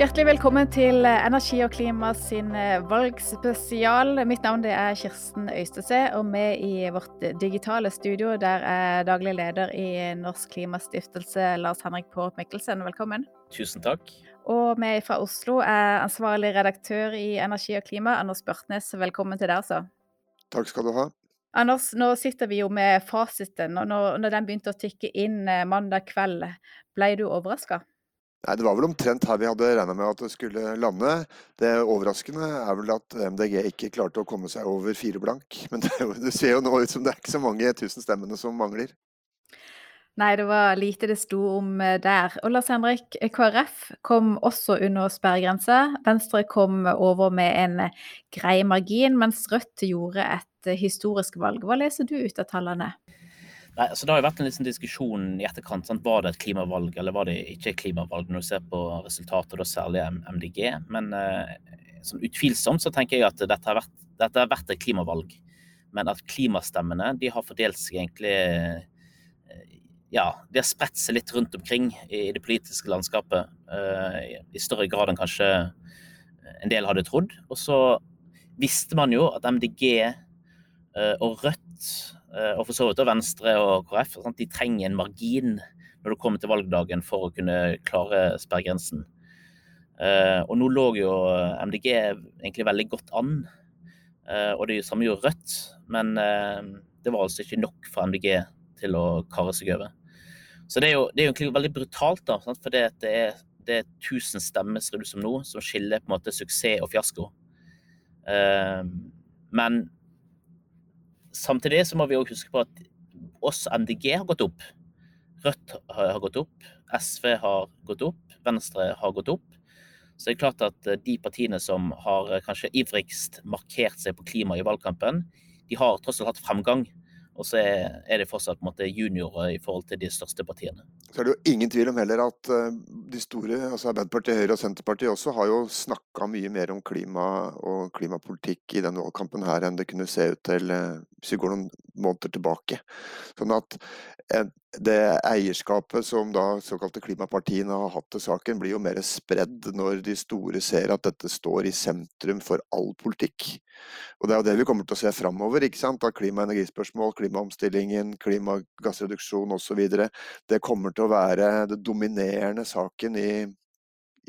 Hjertelig velkommen til Energi og klima sin eh, valgspesial. Mitt navn er Kirsten Øystese, og med i vårt digitale studio der er daglig leder i Norsk Klimastiftelse, Lars Henrik Pårup Mikkelsen. Velkommen. Tusen takk. Og med fra Oslo er ansvarlig redaktør i Energi og klima, Anders Børtnes. Velkommen til deg, altså. Takk skal du ha. Anders, nå sitter vi jo med fasiten, og når, når den begynte å tikke inn eh, mandag kveld, ble du overraska? Nei, Det var vel omtrent her vi hadde regna med at det skulle lande. Det overraskende er vel at MDG ikke klarte å komme seg over fire blank. Men det, det ser jo nå ut som det er ikke så mange tusen stemmene som mangler. Nei, det var lite det sto om eh, der. Og Lars Henrik, KrF kom også under sperregrensa. Venstre kom over med en grei margin, mens Rødt gjorde et historisk valg. Hva leser du ut av tallene? Nei, altså Det har jo vært en liten diskusjon i etterkant. Sant? Var det et klimavalg eller var det ikke et klimavalg, når du ser på resultatet, da særlig MDG. Men eh, sånn utvilsomt så tenker jeg at dette har, vært, dette har vært et klimavalg. Men at klimastemmene de har fordelt seg egentlig eh, Ja, de har spredt seg litt rundt omkring i det politiske landskapet. Eh, I større grad enn kanskje en del hadde trodd. Og så visste man jo at MDG eh, og Rødt og for så vidt Venstre og KrF, sant? de trenger en margin når det kommer til valgdagen for å kunne klare sperregrensen. Eh, og nå lå jo MDG egentlig veldig godt an, eh, og det samme gjorde Rødt. Men det var altså ikke nok for MDG til å kare seg over. Så det er jo, det er jo veldig brutalt, da, for det, er, det er 1000 stemmer ser det som nå, som skiller på en måte suksess og fiasko. Men Samtidig så må vi også huske på at oss MDG har gått opp. Rødt har gått opp, SV har gått opp, Venstre har gått opp. Så det er klart at eh, de partiene som har eh, kanskje ivrigst markert seg på klima i valgkampen, de har tross alt hatt fremgang. Og så er det fortsatt måte juniorer i forhold til de største partiene. Så er det jo ingen tvil om heller at eh, de store, altså Arbeiderpartiet, Høyre og Senterpartiet også, har jo snakka mye mer om klima og klimapolitikk i denne valgkampen her enn det kunne se ut til sikkert vi går noen måneder tilbake. Sånn at eh, det eierskapet som da såkalte klimapartiene har hatt til saken, blir jo mer spredd når de store ser at dette står i sentrum for all politikk. Og Det er jo det vi kommer til å se framover. Klima- og energispørsmål, klimaomstillingen, klimagassreduksjon osv. Det kommer til å være det dominerende saken i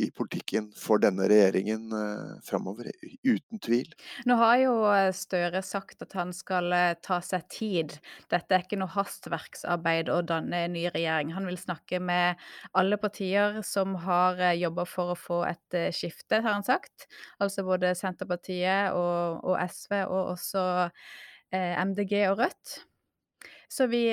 i politikken for denne regjeringen eh, framover, uten tvil. Nå har jo eh, Støre sagt at han skal eh, ta seg tid. Dette er ikke noe hastverksarbeid å danne en ny regjering. Han vil snakke med alle partier som har eh, jobba for å få et skifte, har han sagt. Altså både Senterpartiet og, og SV, og også eh, MDG og Rødt. Så vi,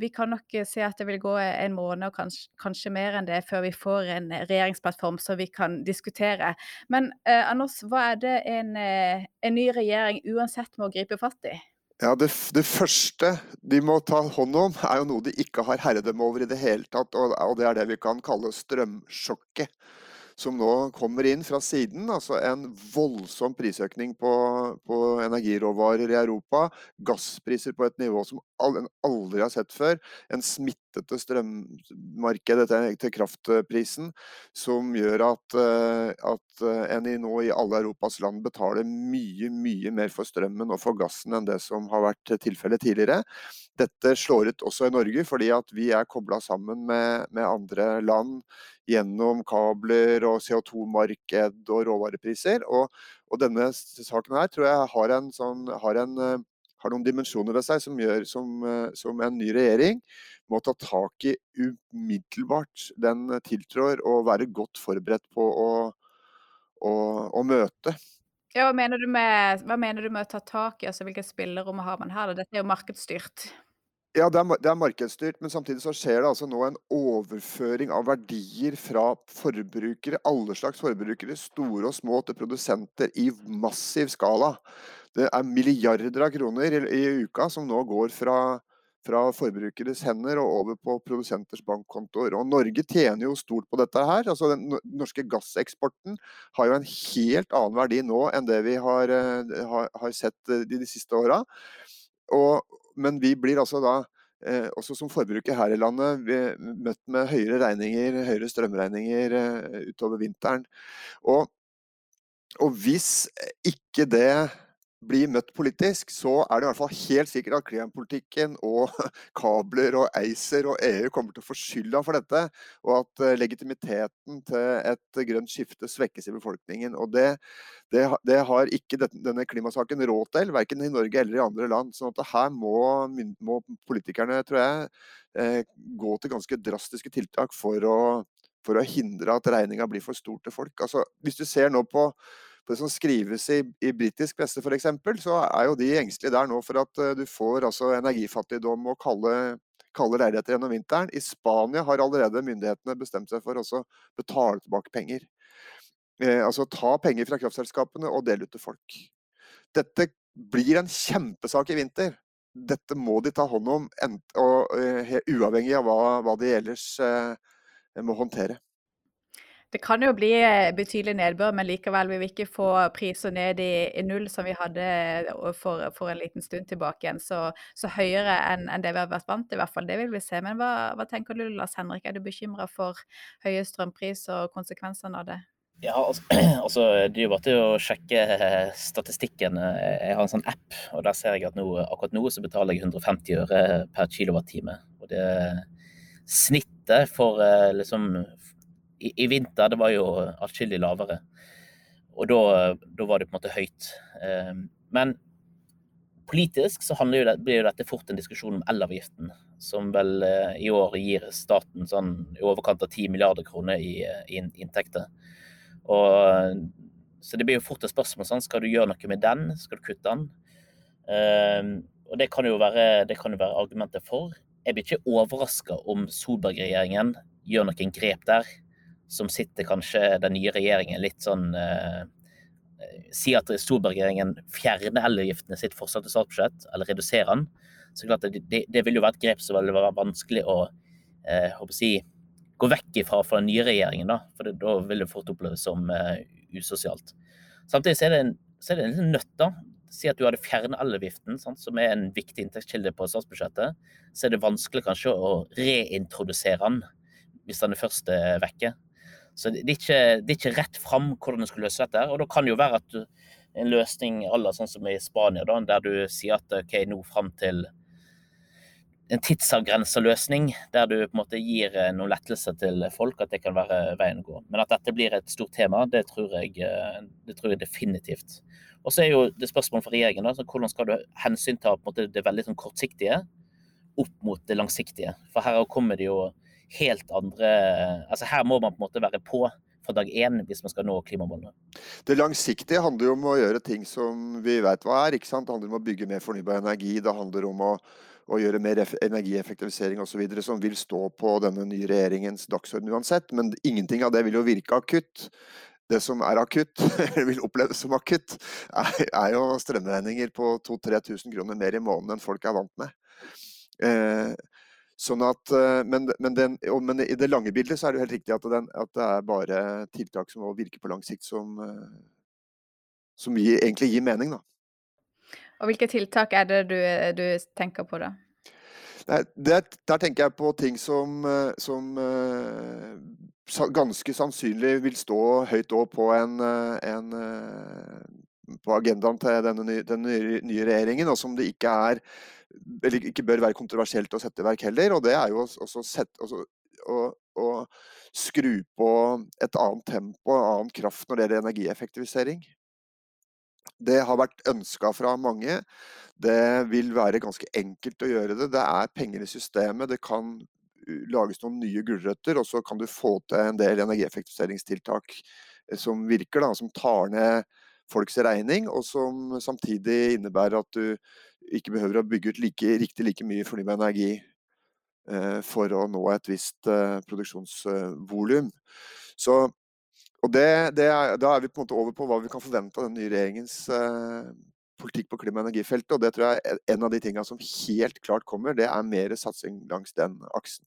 vi, kan nok se at det vil gå en måned og kanskje, kanskje mer enn det før vi får en regjeringsplattform så vi kan diskutere. Men eh, Anders, hva er det en, eh, en ny regjering uansett må gripe fatt i? Ja, det, det, første de må ta hånd om, er jo noe de ikke har herredømme over i det hele tatt. Og, og det er det vi kan kalle strømsjokket som nå kommer inn fra siden. Altså en voldsom prisøkning på, på energiråvarer i Europa. Gasspriser på et nivå som aldri har sett før. En smittete strømmarked til kraftprisen som gjør at, eh, at eh, en nå i alle Europas land betaler mye, mye mer for strømmen og for gassen enn det som har vært tilfellet tidligere. Dette slår ut også i Norge, fordi at vi er kobla sammen med, med andre land gjennom kabler og CO2-marked og råvarepriser. Og, og, denne saken her tror jeg har, en sånn, har, en, eh, har noen dimensjoner ved seg som gjør som, eh, som, en ny regjering må ta tak i umiddelbart den tiltrår, og være godt forberedt på å, å, å møte. Ja, hva, mener med, hva, mener du med, å ta tak i? Altså, Hvilket spillerom har man her? Dette er jo markedsstyrt. Ja, det er, det er, markedsstyrt, men samtidig så skjer det altså nå en overføring av verdier fra forbrukere, alle slags forbrukere, store og små, til produsenter i massiv skala. Det er milliarder av kroner i, i uka som nå går fra, fra, forbrukeres hender og over på produsenters bankkontoer. Og Norge tjener jo stort på dette her. Altså Den norske gasseksporten har jo en helt annen verdi nå enn det vi har, eh, har, har sett de, de siste åra. Men vi blir altså da eh, også som forbruker her i landet, vi møtt med høyere regninger, høyere strømregninger eh, utover vinteren. Og, og hvis ikke det blir møtt politisk, så er det i hvert fall helt sikkert at klimapolitikken og kabler og ACER og EU kommer til å få skylda for dette, og at eh, legitimiteten til et grønt skifte svekkes i befolkningen. Og det, det, det har ikke denne klimasaken råd til, verken i Norge eller i andre land. sånn her må, må politikerne, tror jeg, eh, gå til ganske drastiske tiltak for å, for å hindre at regninga blir for stor til folk. Altså, hvis du ser nå på på det som skrives i, i britisk presse f.eks., så er jo de engstelige der nå for at uh, du får altså energifattigdom og kalde, kalde leiligheter gjennom vinteren. I Spania har allerede myndighetene bestemt seg for å betale tilbake penger. Eh, altså ta penger fra kraftselskapene og dele ut til folk. Dette blir en kjempesak i vinter. Dette må de ta hånd om, og, uh, uavhengig av hva, hva de ellers uh, må håndtere. Det kan jo bli eh, betydelig nedbør, men likevel vil vi ikke få priser ned i, i null, som vi hadde eh, for, for, en liten stund tilbake igjen. Så, så høyere enn en det vi har vært vant til, i hvert fall. Det vil vi se. Men hva, hva tenker du, Lars Henrik? Er du bekymra for høye strømpriser og konsekvensene av det? Ja, altså, altså, Det er jo bare til å sjekke eh, statistikken. Jeg har en sånn app, og der ser jeg at nå, akkurat nå så betaler jeg 150 øre per kilowattime. Og det snittet for liksom i, i, vinter det var jo atskillig lavere. Og da, var det på en måte høyt. Ehm, men politisk så jo det, blir jo dette fort en diskusjon om elavgiften, som vel eh, i år gir staten sånn i overkant av 10 milliarder kroner i, i inntekter. Og, så det blir jo fort et spørsmål sånn, skal du gjøre noe med den, skal du kutte den? Um, og det kan jo være, det kan jo være argumentet for. Jeg blir ikke overraska om Solberg-regjeringen gjør noen grep der som sitter kanskje den nye regjeringen litt sånn eh, Si at Solberg-regjeringen fjerner elavgiftene sitt forslag til statsbudsjett, eller reduserer den. Så klart det, det, vil jo være et grep som vil være vanskelig å eh, si, gå vekk ifra for den nye regjeringen. Da for det, da vil det fort oppleves som eh, usosialt. Samtidig så er det en, er det en nøtt. da, Si at du hadde fjernet elavgiften, som er en viktig inntektskilde på statsbudsjettet. Så er det vanskelig kanskje å reintrodusere den hvis den er først er vekke. Så det er ikke, det er ikke rett fram hvordan du skal løse dette. Og da kan det jo være at du, en løsning aller sånn som i Spania, da, der du sier at OK, nå fram til en tidsavgrensa løsning, der du på en måte gir eh, noen lettelser til folk, at det kan være veien å gå. Men at dette blir et stort tema, det tror jeg, eh, det tror jeg definitivt. Og så er jo det spørsmålet for regjeringen, da, hvordan skal du hensynta det veldig sånn kortsiktige opp mot det langsiktige. For her kommer det jo helt andre Altså her må man på en måte være på fra dag én hvis man skal nå klimamålene. Det langsiktige handler jo om å gjøre ting som vi vet hva er. ikke sant? Det handler om å bygge mer fornybar energi. Det handler om å, å gjøre mer energieffektivisering osv. som vil stå på denne nye regjeringens dagsorden uansett. Men ingenting av det vil jo virke akutt. Det som er akutt, eller vil oppleves som akutt, er, jo strømregninger på 2000-3000 kroner mer i måneden enn folk er vant med. Eh, Sånn at, eh, men, men, den, men, i det lange bildet så er det jo helt riktig at, den, at, det er bare tiltak som virker på lang sikt, som, eh, som gir, egentlig gir mening. Da. Og Hvilke tiltak er det du, du tenker på da? Nei, det, der tenker jeg på ting som, eh, som ganske sannsynlig vil stå høyt òg på en, en på agendaen til denne den nye regjeringen, og som det ikke er eller ikke bør være kontroversielt å sette i verk heller. Og det er jo også sette, også, å, å, skru på et annet tempo, en annen kraft når det gjelder energieffektivisering. Det har vært ønska fra mange. Det vil være ganske enkelt å gjøre det. Det er penger i systemet. Det kan lages noen nye gulrøtter, og så kan du få til en del energieffektiviseringstiltak eh, som virker, da, som tar ned folks regning, og som samtidig innebærer at du ikke behøver å bygge ut like, riktig like mye fornybar energi eh, for å nå et visst eh, produksjonsvolum. Så, og det, det er, da er vi på en måte over på hva vi kan forvente av den nye regjeringens eh, politikk på klima- og energifeltet. Og det tror jeg er en av de tingene som helt klart kommer, det er mer satsing langs den aksen.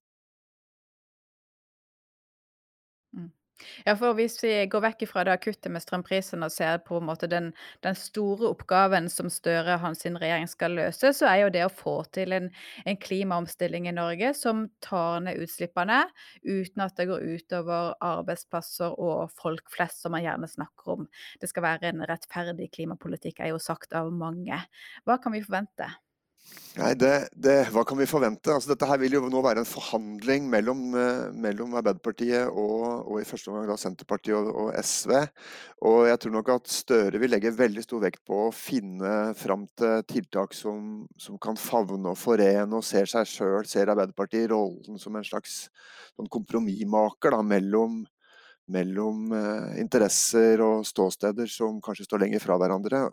Ja, for hvis vi går vekk fra det akutte med strømprisen og ser på en måte den, den store oppgaven som Støre og hans regjering skal løse, så er jo det å få til en, en klimaomstilling i Norge som tar ned utslippene uten at det går utover arbeidsplasser og folk flest, som man gjerne snakker om. Det skal være en rettferdig klimapolitikk, er jo sagt av mange. Hva kan vi forvente? Nei, det, det, Hva kan vi forvente? Altså, dette her vil jo nå være en forhandling mellom, eh, mellom Arbeiderpartiet og, og, i første omgang Senterpartiet og, og, SV. Og jeg tror nok at Støre vil legge veldig stor vekt på å finne fram til tiltak som, som kan favne og forene, og ser seg sjøl, ser Arbeiderpartiet i rollen som en slags sånn kompromissmaker da, mellom, mellom eh, interesser og ståsteder som kanskje står lenger fra hverandre.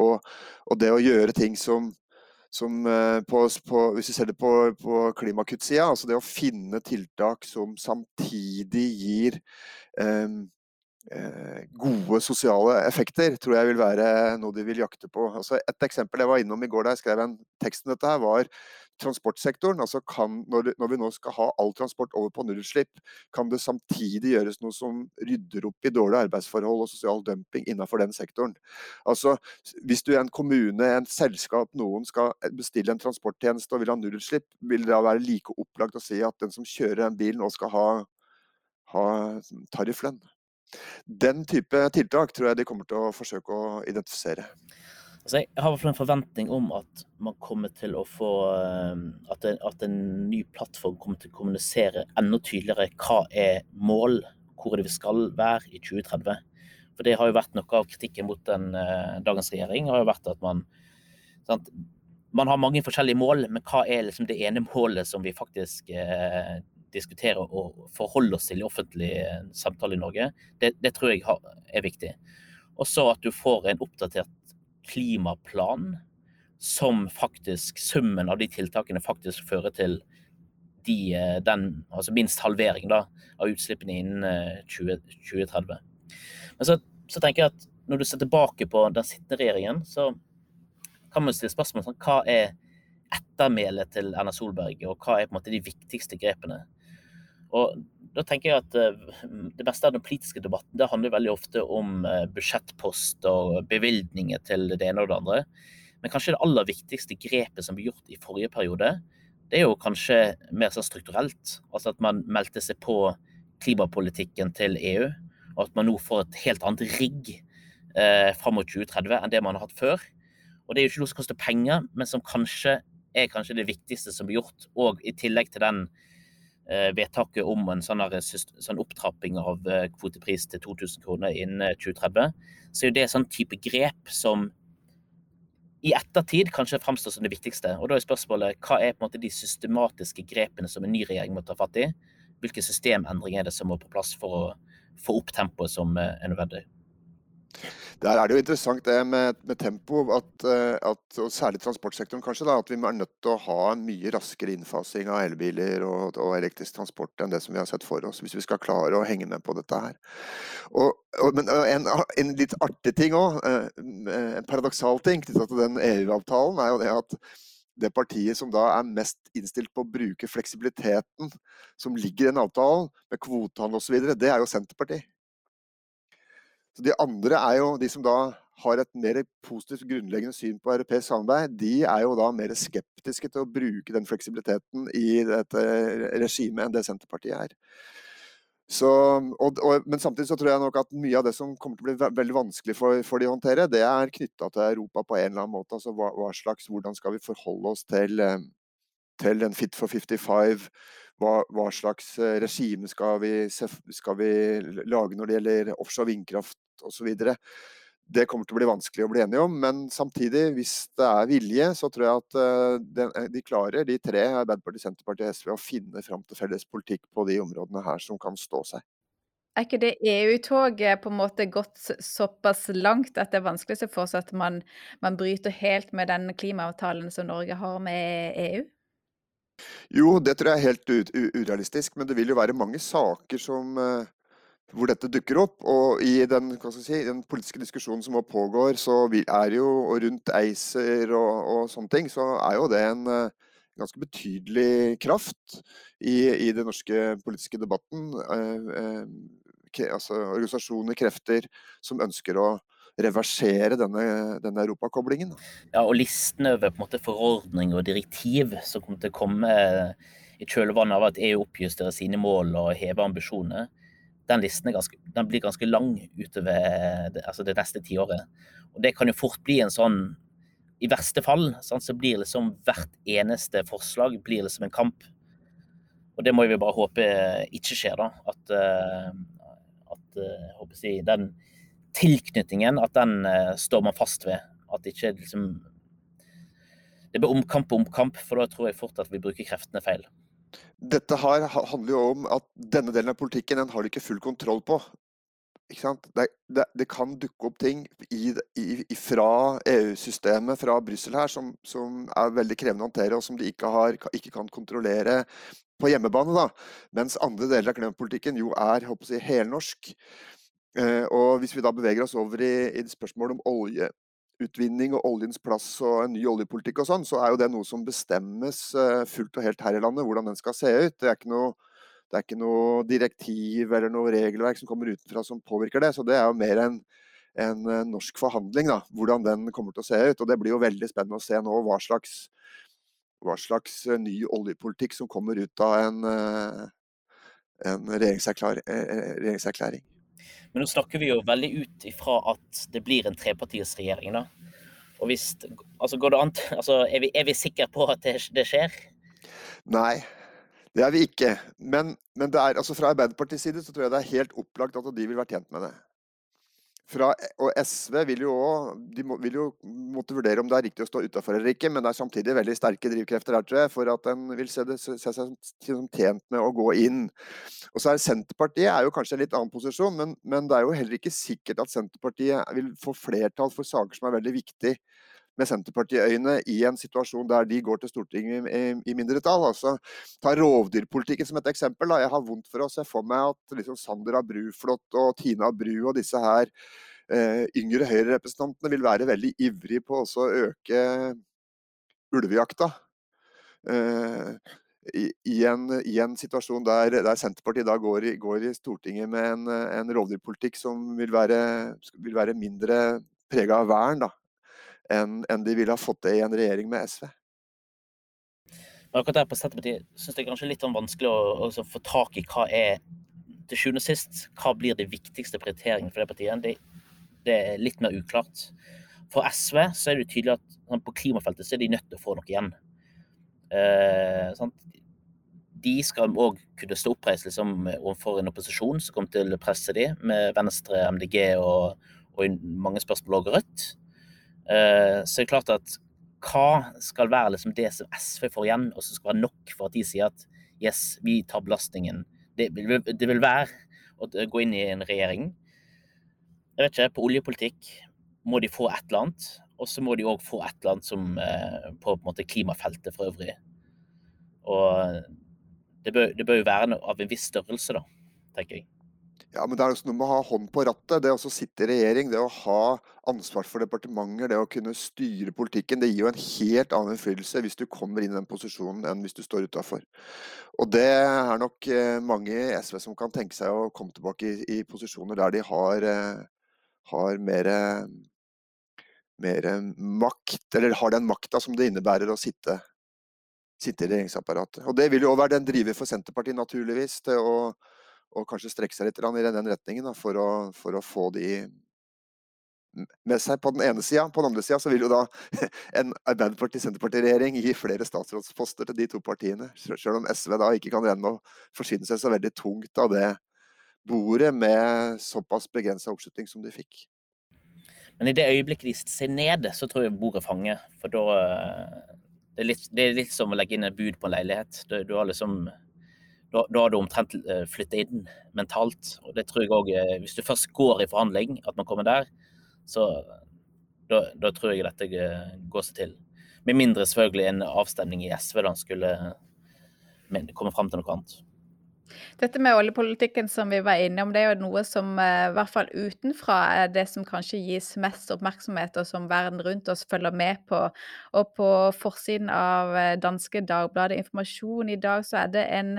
Og, og det å gjøre ting som som eh, på, på, Hvis vi ser det på, på klimakuttsida, altså det å finne tiltak som samtidig gir um, Eh, gode sosiale effekter, tror jeg vil være noe de vil jakte på. Altså et eksempel jeg var innom i går da jeg skrev en tekst om dette, her, var transportsektoren. Altså kan, når, når, vi nå skal ha all transport over på nullutslipp, kan det samtidig gjøres noe som rydder opp i dårlige arbeidsforhold og sosial dumping innenfor den sektoren. Altså, Hvis du er en kommune, en selskap, noen skal bestille en transporttjeneste og vil ha nullutslipp, vil det da være like opplagt å si at den som kjører den bilen nå skal ha, ha tarifflønn. Den type tiltak tror jeg de kommer til å forsøke å identifisere. Altså jeg har en forventning om at man kommer til å få eh, at, en, at, en ny plattform kommer til å kommunisere enda tydeligere hva er mål, hvor er det vi skal være i 2030. For det har jo vært noe av kritikken mot den, uh, dagens regjering. har jo vært at man, sant, man har mange forskjellige mål, men hva er liksom det ene målet som vi faktisk eh, diskutere og forholde oss til i offentlig eh, samtale i Norge, det, det tror jeg er viktig. Og så at du får en oppdatert klimaplan som faktisk, summen av de tiltakene faktisk fører til de, eh, den, altså minst halvering da, av utslippene innen 20, eh, 2030. Men så, så, tenker jeg at når du ser tilbake på den sittende regjeringen, så kan man stille spørsmål sånn, hva er ettermælet til Erna Solberg, og hva er på en måte de viktigste grepene. Og da tenker jeg at eh, Det beste av den politiske debatten det handler veldig ofte om eh, budsjettpost og bevilgninger til det ene og det andre. Men kanskje det aller viktigste grepet som ble gjort i forrige periode, det er jo kanskje mer sånn strukturelt. Altså at man meldte seg på klimapolitikken til EU, og at man nå får et helt annet rigg eh, fram mot 2030 enn det man har hatt før. Og det er jo ikke noe som koster penger, men som kanskje er kanskje det viktigste som blir gjort, og i tillegg til den vedtaket om en sånn, sånn opptrapping av eh, kvotepris til 2000 kroner innen 2030, eh, så er det sånn type grep som i ettertid kanskje framstår som det viktigste. Og da er spørsmålet hva er på en måte de systematiske grepene som en ny regjering må ta fatt i? Hvilke systemendringer er det som må på plass for å få opp tempoet som er nødvendig? Der er det jo interessant det med, med tempo, at, eh, at, og særlig transportsektoren kanskje, da, at vi er nødt til å ha en mye raskere innfasing av elbiler og, og, elektrisk transport enn det som vi har sett for oss, hvis vi skal klare å henge med på dette her. Og, og, men en, en, litt artig ting òg, eh, en paradoksal ting knytta til den EU-avtalen, er jo det at det partiet som da er mest innstilt på å bruke fleksibiliteten som ligger i den avtalen, med kvotehandel osv., det er jo Senterpartiet. Så De andre er jo de som da har et mer positivt grunnleggende syn på europeisk samarbeid. De er jo da mer skeptiske til å bruke den fleksibiliteten i dette regimet enn det Senterpartiet er. Så, og, og, men samtidig så tror jeg nok at mye av det som kommer til å bli veldig vanskelig for, for de å håndtere, det er knytta til Europa på en eller annen måte. Altså hva, hva slags, Hvordan skal vi forholde oss til, eh, til en Fit for 55? Hva, hva slags eh, regime skal vi, skal vi, lage når det gjelder offshore vindkraft osv. Det kommer til å bli vanskelig å bli enige om, men samtidig, hvis det er vilje, så tror jeg at eh, eh, de klarer, de tre, Arbeiderpartiet, Senterpartiet og SV, å finne fram til felles politikk på de områdene her som kan stå seg. Er ikke det EU-toget på en måte gått såpass langt at det er vanskelig å se for seg at man, man bryter helt med den klimaavtalen som Norge har med EU? Jo, det tror jeg er helt urealistisk, men det vil jo være mange saker som uh, hvor dette dukker opp. Og i den, si, den politiske diskusjonen som nå pågår, så er jo og rundt ACER og, og, sånne ting, så er jo det en uh, ganske betydelig kraft i, i den norske politiske debatten. Eh, eh, altså organisasjoner, krefter, som ønsker å reversere denne, denne europakoblingen. Ja, og listen over på en måte forordning og direktiv som kommer til å komme i kjølvannet av at EU oppjusterer sine mål og hever ambisjoner, den listen ganske, den blir ganske lang utover det, altså det neste tiåret. Og det kan jo fort bli en sånn I verste fall sånn, så blir liksom hvert eneste forslag blir liksom en kamp. Og det må vi bare håpe ikke skjer, da. At, uh, at uh, håper jeg, den tilknytningen, at den uh, står man fast ved. At det ikke liksom Det blir omkamp og omkamp, for da tror jeg fort at vi bruker kreftene feil. Dette her handler jo om at denne delen av politikken den har de ikke full kontroll på. Det, det, det, kan dukke opp ting i, i, fra EU-systemet, fra Brussel her, som, som, er veldig krevende å håndtere, og som de ikke, har, ikke kan kontrollere på hjemmebane. Da. Mens andre deler av klimapolitikken jo er jeg, helnorsk. Eh, og hvis vi da beveger oss over i, i spørsmålet om oljeutvinning og oljens plass og en ny oljepolitikk og sånn, så er jo det noe som bestemmes eh, fullt og helt her i landet, hvordan den skal se ut. Det er ikke noe, er ikke noe direktiv eller noe regelverk som kommer utenfra som påvirker det. Så det er jo mer en, en eh, norsk forhandling, da, hvordan den kommer til å se ut. Og det blir jo veldig spennende å se nå hva slags, hva slags ny oljepolitikk som kommer ut av en, en regjeringserklæring. Men nå snakker vi jo veldig ut ifra at det blir en trepartiregjering, da. Og hvis, altså går det an, altså er, vi, er vi sikre på at det, det, skjer? Nei, det er vi ikke. Men, men er, altså fra Arbeiderpartiets side så tror jeg det er helt opplagt at de vil være tjent med det. Fra, og SV vil jo, må, vil jo måtte vurdere om det er riktig å stå utafor eller ikke, men det er samtidig veldig sterke drivkrefter her, tror jeg, for at en vil se, det, se seg tjent med å gå inn. Og så er Senterpartiet er jo kanskje en litt annen posisjon, men, men, det er jo heller ikke sikkert at Senterpartiet vil få flertall for saker som er veldig viktige med Senterpartiøyne i en situasjon der de går til Stortinget i, i mindretall. Altså, ta rovdyrpolitikken som et eksempel. Da. Jeg har vondt for å se for meg at liksom Sandra Bruflot og Tina Bru og disse her eh, yngre Høyre-representantene vil være veldig ivrige på å øke ulvejakta. Eh, i, i, en, i, en, situasjon der, der Senterpartiet da går i, går i, Stortinget med en, en rovdyrpolitikk som vil være, vil være mindre prega av vern da, enn en de ville ha fått det i en regjering med SV. Men akkurat der på Senterpartiet syns jeg kanskje litt sånn vanskelig å, å få tak i hva er til sjuende og sist, hva blir de viktigste prioriteringene for det partiet? Det, det, er litt mer uklart. For SV så er det tydelig at sånn, på klimafeltet så er de nødt til å få noe igjen. Eh, de skal òg kunne stå oppreist liksom, overfor en opposisjon som kommer til å presse dem, med Venstre, MDG og, og mange spørsmål og Rødt. Eh, så det er klart at hva skal være liksom det som SV får igjen, og som skal være nok for at de sier at yes, vi tar belastningen. Det, det vil være å gå inn i en regjering. Jeg vet ikke, På oljepolitikk må de få et eller annet, og så må de òg få et eller annet som eh, på, på måte klimafeltet for øvrig. Og det bør, det bør jo være av en viss størrelse, da, tenker jeg. Ja, men det er også noe med å ha hånd på rattet. Det å sitte i regjering, det å ha ansvar for departementer, det å kunne styre politikken, det gir jo en helt annen innflytelse hvis du kommer inn i den posisjonen enn hvis du står utafor. Og det er nok eh, mange i SV som kan tenke seg å komme tilbake i, i posisjoner der de har, eh, har mer, mer makt, eller har den makta som det innebærer å sitte, sitte i regjeringsapparatet. Og det vil jo være den driver for Senterpartiet, naturligvis, til å og kanskje strekke seg litt i den retningen da, for, å, for, å, få de med seg på den ene sida. På den andre sida vil jo da en Arbeiderparti-Senterparti-regjering gi flere statsrådsposter til de to partiene. Selv om SV da ikke kan renne og forsyne seg så veldig tungt av det bordet med såpass begrensa oppslutning som de fikk. Men i det øyeblikket de ser ned, så tror jeg bordet fanger. For da det er, litt, det er litt som å legge inn et bud på en leilighet. Du, du har liksom da, da har du omtrent eh, flytta inn mentalt. Og det tror jeg òg eh, Hvis du først går i forhandling, at man kommer der, så da, da tror jeg dette eh, går seg til. Med mindre selvfølgelig en avstemning i SV da skulle komme fram til noe annet. Dette med oljepolitikken som vi var inne om, det er jo noe som eh, i hvert fall utenfra er det som kanskje gis mest oppmerksomhet, og som verden rundt oss følger med på. Og på forsiden av eh, danske Dagbladet Informasjon i dag så er det en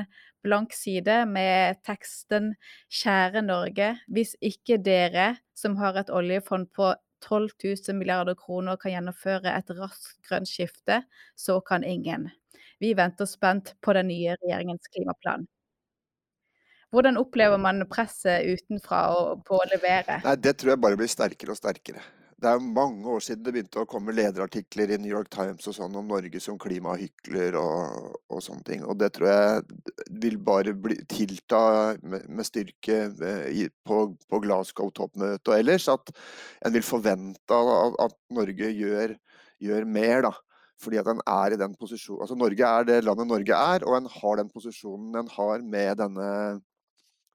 blank side med teksten 'Kjære Norge, hvis ikke dere, som har et oljefond på 12 000 milliarder kroner, kan gjennomføre et raskt grønt skifte, så kan ingen. Vi venter spent på den nye regjeringens klimaplan'. Hvordan opplever man presset utenfra på å levere? Nei, det tror jeg bare blir sterkere og sterkere. Det er mange år siden det begynte å komme lederartikler i New York Times og sånn om Norge som klimahykler og, og sånne ting. Og det tror jeg vil bare bli, tilta med, med styrke eh, på, på Glasgow-toppmøtet og ellers. At en vil forvente at, at Norge gjør, gjør mer, da fordi at en er i den posisjonen Altså Norge er det landet Norge er, og en har den posisjonen en har med denne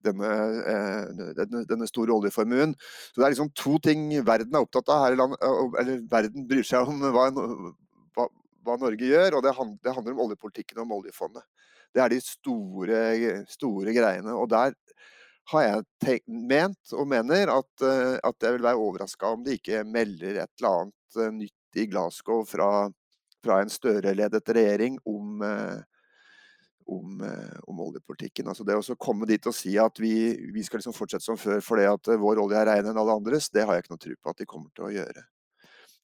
denne, eh, denne, denne, store oljeformuen. Så det er liksom to ting verden er opptatt av her i landet, eller verden bryr seg om hva, hva, hva Norge gjør, og det handler, det handler, om oljepolitikken og om oljefondet. Det er de store, store greiene. Og der har jeg tenkt, ment og mener at, eh, at jeg vil være overraska om de ikke melder et eller annet eh, nytt i Glasgow fra, fra en Støre-ledet regjering om, eh, om, oljepolitikken. Altså det å komme dit og si at vi, vi skal liksom fortsette som før fordi at eh, vår olje er renere enn alle andres, det har jeg ikke noe tro på at de kommer til å gjøre.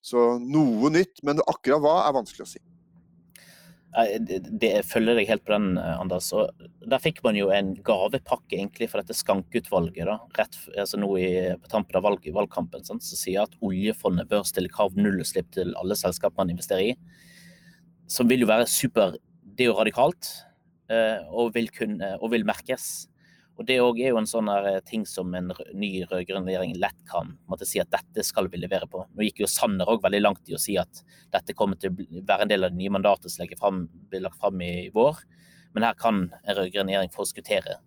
Så noe nytt, men akkurat hva er vanskelig å si. Det følger deg helt på den, Anders. Og der fikk man jo en gavepakke egentlig for dette skankeutvalget da, rett altså nå i, på tampen av valg, valgkampen, som sier at oljefondet bør stille krav nullutslipp til alle selskap man investerer i. Som vil jo være super Det er jo radikalt. Eh, og vil, kunne, og vil merkes. Og Det er jo en sånn her ting som en ny rød-grønn regjering lett kan måtte si at dette skal vi levere på. Nå gikk jo Sanner òg veldig langt i å si at dette kommer til å være en del av det nye mandatet som blir lagt fram i vår. Men her kan en rød-grønn regjering forskuttere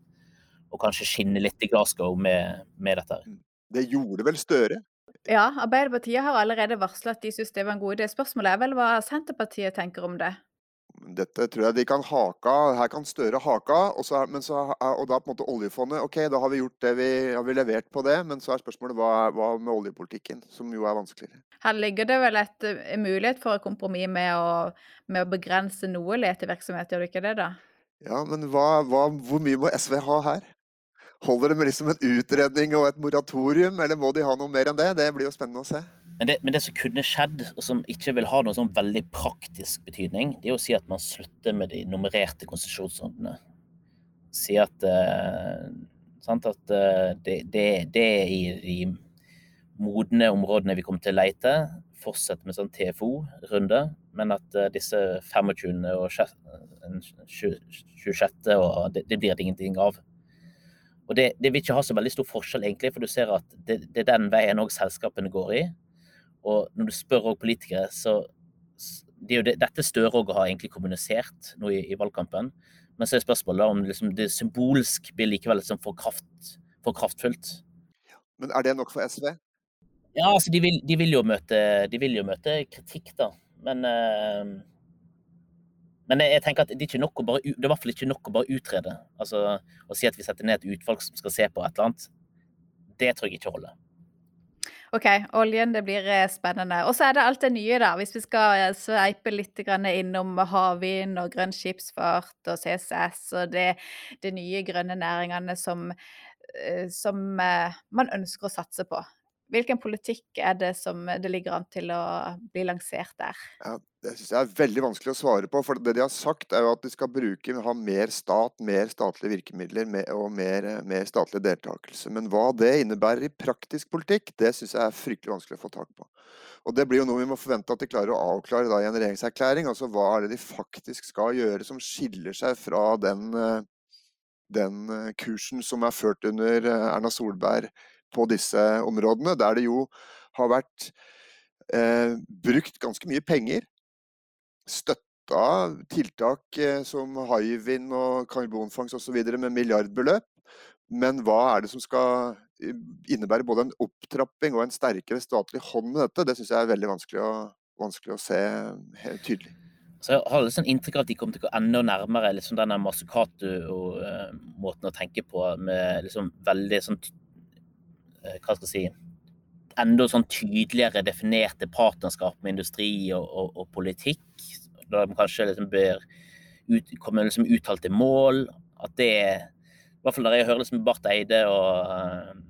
og kanskje skinne litt i Glasgow med, med dette. Det gjorde vel Støre? Ja, Arbeiderpartiet har allerede varslet at de synes det var en god idé. Spørsmålet er vel hva Senterpartiet tenker om det? Dette tror jeg de kan hake av. Her kan Støre hake av. Og, og, da på en måte oljefondet. Ok, da har vi gjort det vi har vi levert på det. Men så er spørsmålet hva, hva med oljepolitikken, som jo er vanskeligere. Her ligger det vel et, en mulighet for et kompromiss med med å begrense noe letevirksomhet, gjør det ikke det, da? Ja, men hva, hva, hvor mye må SV ha her? Holder det med liksom en utredning og et moratorium, eller må de ha noe mer enn det? Det blir jo spennende å se. Men det, men det, som kunne skjedd, og som ikke vil ha noen sånn veldig praktisk betydning, det er å si at man slutter med de nummererte konsesjonsrundene. Si at, eh, sant, at uh, det, det, det, er i de modne områdene vi kommer til å leite. Fortsette med sånn TFO-runde, men at eh, disse 25. og 26. Og det, det blir det ingenting av. Og det, vil ikke ha så veldig stor forskjell, egentlig, for du ser at det er den veien òg selskapene går i. Og når du spør òg politikere, så det er jo det, dette Støre òg har egentlig kommunisert nå i, i, valgkampen. Men så er spørsmålet om liksom det symbolsk blir likevel liksom for, kraft, for kraftfullt. Men er det nok for SV? Ja, altså de vil, de vil, jo, møte, de vil jo møte, kritikk, da. Men, uh, men jeg tenker at det er, bare, det er i hvert fall ikke nok å bare utrede. Altså Å si at vi setter ned et utvalg som skal se på et eller annet. Det tror jeg ikke holder. OK, oljen, det blir eh, spennende. Og så er det alt det nye, da. Hvis vi skal eh, sveipe litt innom havvind og grønn skipsfart og CCS og det, de nye grønne næringene som, eh, som man ønsker å satse på. Hvilken politikk er det som det ligger an til å bli lansert der? Ja, det synes jeg er veldig vanskelig å svare på. For det de har sagt, er jo at de skal bruke, ha mer stat, mer statlige virkemidler og mer, mer statlig deltakelse. Men hva det innebærer i praktisk politikk, det synes jeg er fryktelig vanskelig å få tak på. Og det blir jo noe vi må forvente at de klarer å avklare da i en regjeringserklæring. Altså hva er det de faktisk skal gjøre som skiller seg fra den, den kursen som er ført under Erna Solberg på disse områdene, der det jo har vært eh, brukt ganske mye penger. Støtta tiltak eh, som Hywind og karbonfangst osv. med milliardbeløp. Men hva er det som skal eh, innebære både en opptrapping og en sterkere statlig hånd med dette? Det syns jeg er veldig vanskelig å, vanskelig å se helt tydelig. Så jeg har litt sånn inntrykk av at de kommer til å gå enda nærmere liksom denne Masukatu-måten å tenke på, med liksom veldig sånn Hva skal jeg si Enda sånn tydeligere definerte partnerskap med industri og, og, og politikk. Da de kanskje liksom bør ut, komme liksom uttalte mål. At det I hvert fall der jeg hører liksom Barth Eide og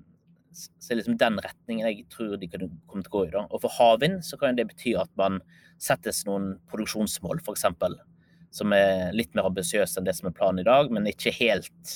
så liksom den retningen jeg tror de kunne komme til å gå i. da. Og for havvind så kan det bety at man settes noen produksjonsmål, f.eks. Som er litt mer ambisiøse enn det som er planen i dag, men ikke helt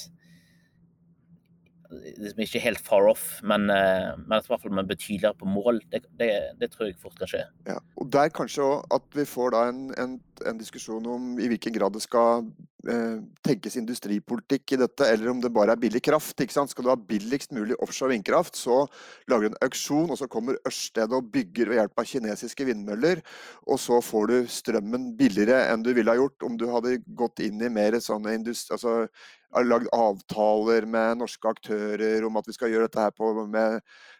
liksom ikke helt far off, men, eh, men i hvert fall med betydeligere på mål. Det, det, det, tror jeg fort kan skje. Ja, og Der kanskje at vi får da en, en, en, diskusjon om i hvilken grad det skal eh, tenkes industripolitikk i dette, eller om det bare er billig kraft. Skal du ha billigst mulig offshore vindkraft, så lager du en auksjon, og så kommer Ørsted og bygger ved hjelp av kinesiske vindmøller, og så får du strømmen billigere enn du ville ha gjort om du hadde gått inn i mer sånne industri... Altså, lagd avtaler med norske aktører om at vi skal gjøre dette her på, med,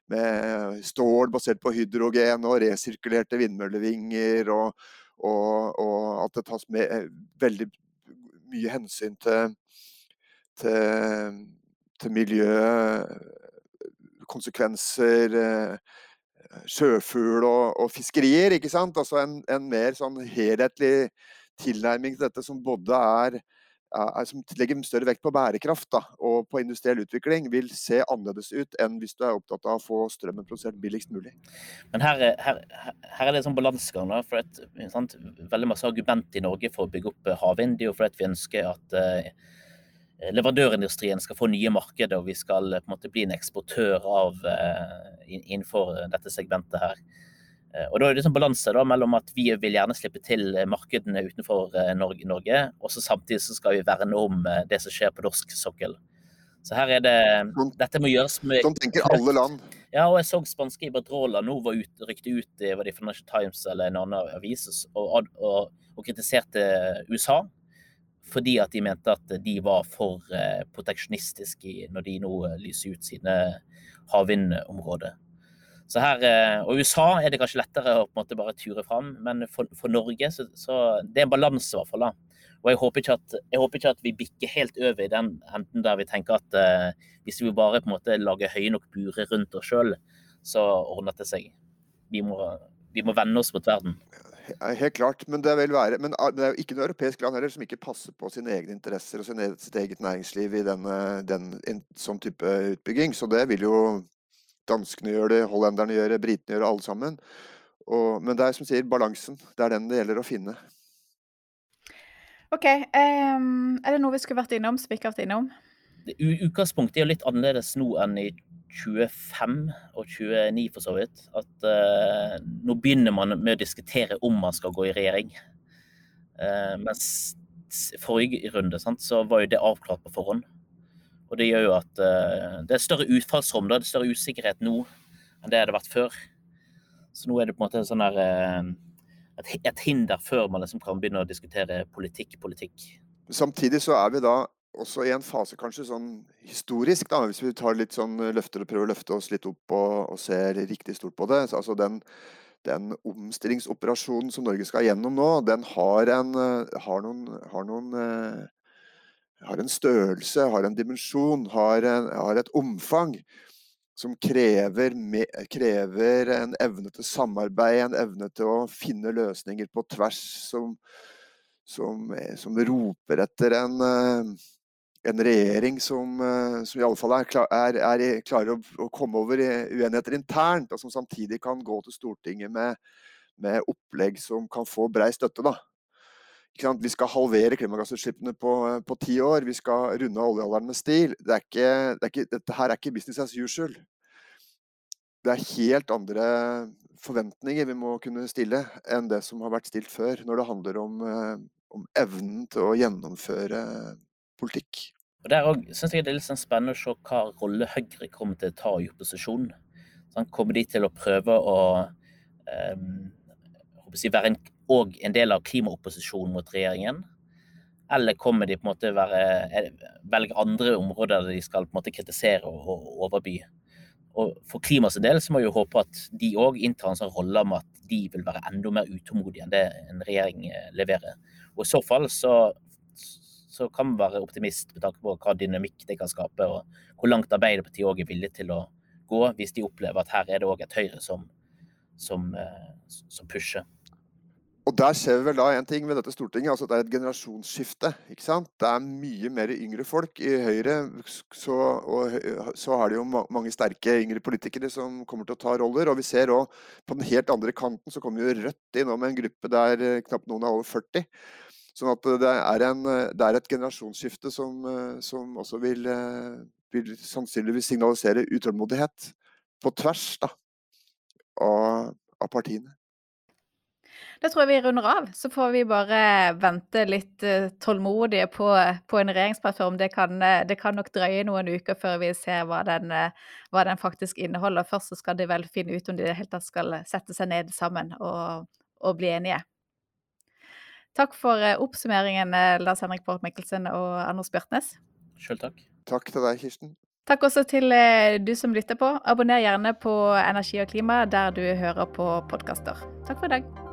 med, stål basert på hydrogen og resirkulerte vindmøllevinger, og, og, og at det tas med, eh, veldig mye hensyn til, til, til miljøkonsekvenser, eh, sjøfugl og, og, fiskerier. ikke sant? Altså en, en mer sånn helhetlig tilnærming til dette som både er som legger større vekt på bærekraft da, og på industriell utvikling, vil se annerledes ut enn hvis du er opptatt av å få strømmen produsert billigst mulig. Men her, her, her er det en sånn balansegang. For veldig masse argument i Norge for å bygge opp eh, havvind. Det er jo fordi vi ønsker at eh, leverandørindustrien skal få nye markeder, og vi skal på en måte bli en eksportør av eh, innenfor dette segmentet her. Eh, og Da er det sånn balanse da, mellom at vi vil gjerne slippe til eh, markedene utenfor eh, Norge, Norge og så samtidig så skal vi verne om det som skjer på norsk sokkel. Så her er det sånn, Dette må gjøres med Sånn tenker alle land. Ja, og jeg så spanske Iberdrola nå var ut, rykte ut i var det Financial Times eller en annen avis og, og, og, kritiserte USA fordi at de mente at de var for proteksjonistiske når de nå lyser ut sine havvindområder. Så her, eh, og USA er det kanskje lettere å på en måte bare ture fram, men for, for Norge så, så det er en balanse i hvert fall. da. Og jeg håper, at, jeg håper, ikke at, vi bikker helt over i den enden der vi tenker at eh, hvis vi bare på en måte lager høye nok burer rundt oss sjøl, så ordner det seg. Vi må, vi må vende oss mot verden. Helt klart, men det, vil være, men ah, det er jo ikke noe europeisk land heller som ikke passer på sine egne interesser og e-, sitt eget næringsliv i denne, den, en sånn type utbygging. Så det vil jo Danskene gjør det, hollenderne gjør det, britene gjør det, alle sammen. Og, men det er som sier, balansen. Det er den det gjelder å finne. OK. Um, er det noe vi skulle vært innom som vi ikke har vært innom? Utgangspunktet er jo litt annerledes nå enn i 25 og 29 for så vidt. At uh, nå begynner man med å diskutere om man skal gå i regjering. Uh, mens forrige runde sant, så var jo det avklart på forhånd. Og det gjør jo at uh, det er større utfallsrom, det er større usikkerhet nå enn det har vært før. Så nå er det på en måte sånn der, uh, et, et, hinder før man liksom kan begynne å diskutere politikk, politikk. Samtidig så er vi da også i en fase kanskje sånn historisk, da, hvis vi tar litt sånn løfter og prøver å løfte oss litt opp og, og ser riktig stort på det. Så, altså den, den omstillingsoperasjonen som Norge skal gjennom nå, den har, en, har noen, har noen har en størrelse, har en dimensjon, har, har et omfang som krever, krever, en evne til samarbeid, en evne til å finne løsninger på tvers, som, som, som roper etter en, eh, en regjering som, eh, som, i alle fall er, er, er klarer å, å, komme over uenigheter internt, og som samtidig kan gå til Stortinget med, med opplegg som kan få brei støtte. da. Vi skal halvere klimagassutslippene på, på ti år. Vi skal runde oljealderen med stil. Det ikke, det ikke, dette her er ikke business as usual. Det er helt andre forventninger vi må kunne stille enn det som har vært stilt før, når det handler om, eh, om evnen til å gjennomføre politikk. Og Der syns jeg det er litt sånn spennende å se hva rolle Høyre kommer til å ta i opposisjon. Sånn, kommer de til å prøve å um, være en og en del av klimaopposisjonen mot regjeringen? Eller kommer de på en måte være, velge andre områder der de skal på en måte kritisere og overby? Og For klimas del så må vi jo håpe at de òg inntar en sånn rolle med at de vil være enda mer utålmodige enn det en regjering eh, leverer. Og I så fall så, så kan man være optimist med tanke på hva dynamikk det kan skape, og hvor langt Arbeiderpartiet òg er villig til å gå, hvis de opplever at her er det òg et Høyre som, som, eh, som pusher. Og der ser vi vel da en ting med dette Stortinget, altså det er et generasjonsskifte. ikke sant? Det er mye mer yngre folk i Høyre. Så, og så har de jo mange sterke yngre politikere som kommer til å ta roller. Og vi ser òg på den helt andre kanten så kommer jo Rødt inn med en gruppe der eh, knapt noen er over 40. Sånn at det er, en, det er et generasjonsskifte som, eh, som også vil, eh, vil, sannsynligvis signalisere utålmodighet på tvers da, av, av partiene. Det tror jeg vi runder av. Så får vi bare vente litt uh, tålmodige på, på, en regjeringsplattform. Det kan, uh, det kan, nok drøye noen uker før vi ser hva den, uh, hva den, faktisk inneholder. Først så skal de vel finne ut om de i det hele tatt skal sette seg ned sammen og, og bli enige. Takk for oppsummeringen, Lars Henrik Borch Mikkelsen og Anders Bjørtnes. Sjøl takk. Takk til deg, Kirsten. Takk også til du som lytter på. Abonner gjerne på Energi og klima der du hører på podkaster. Takk for i dag.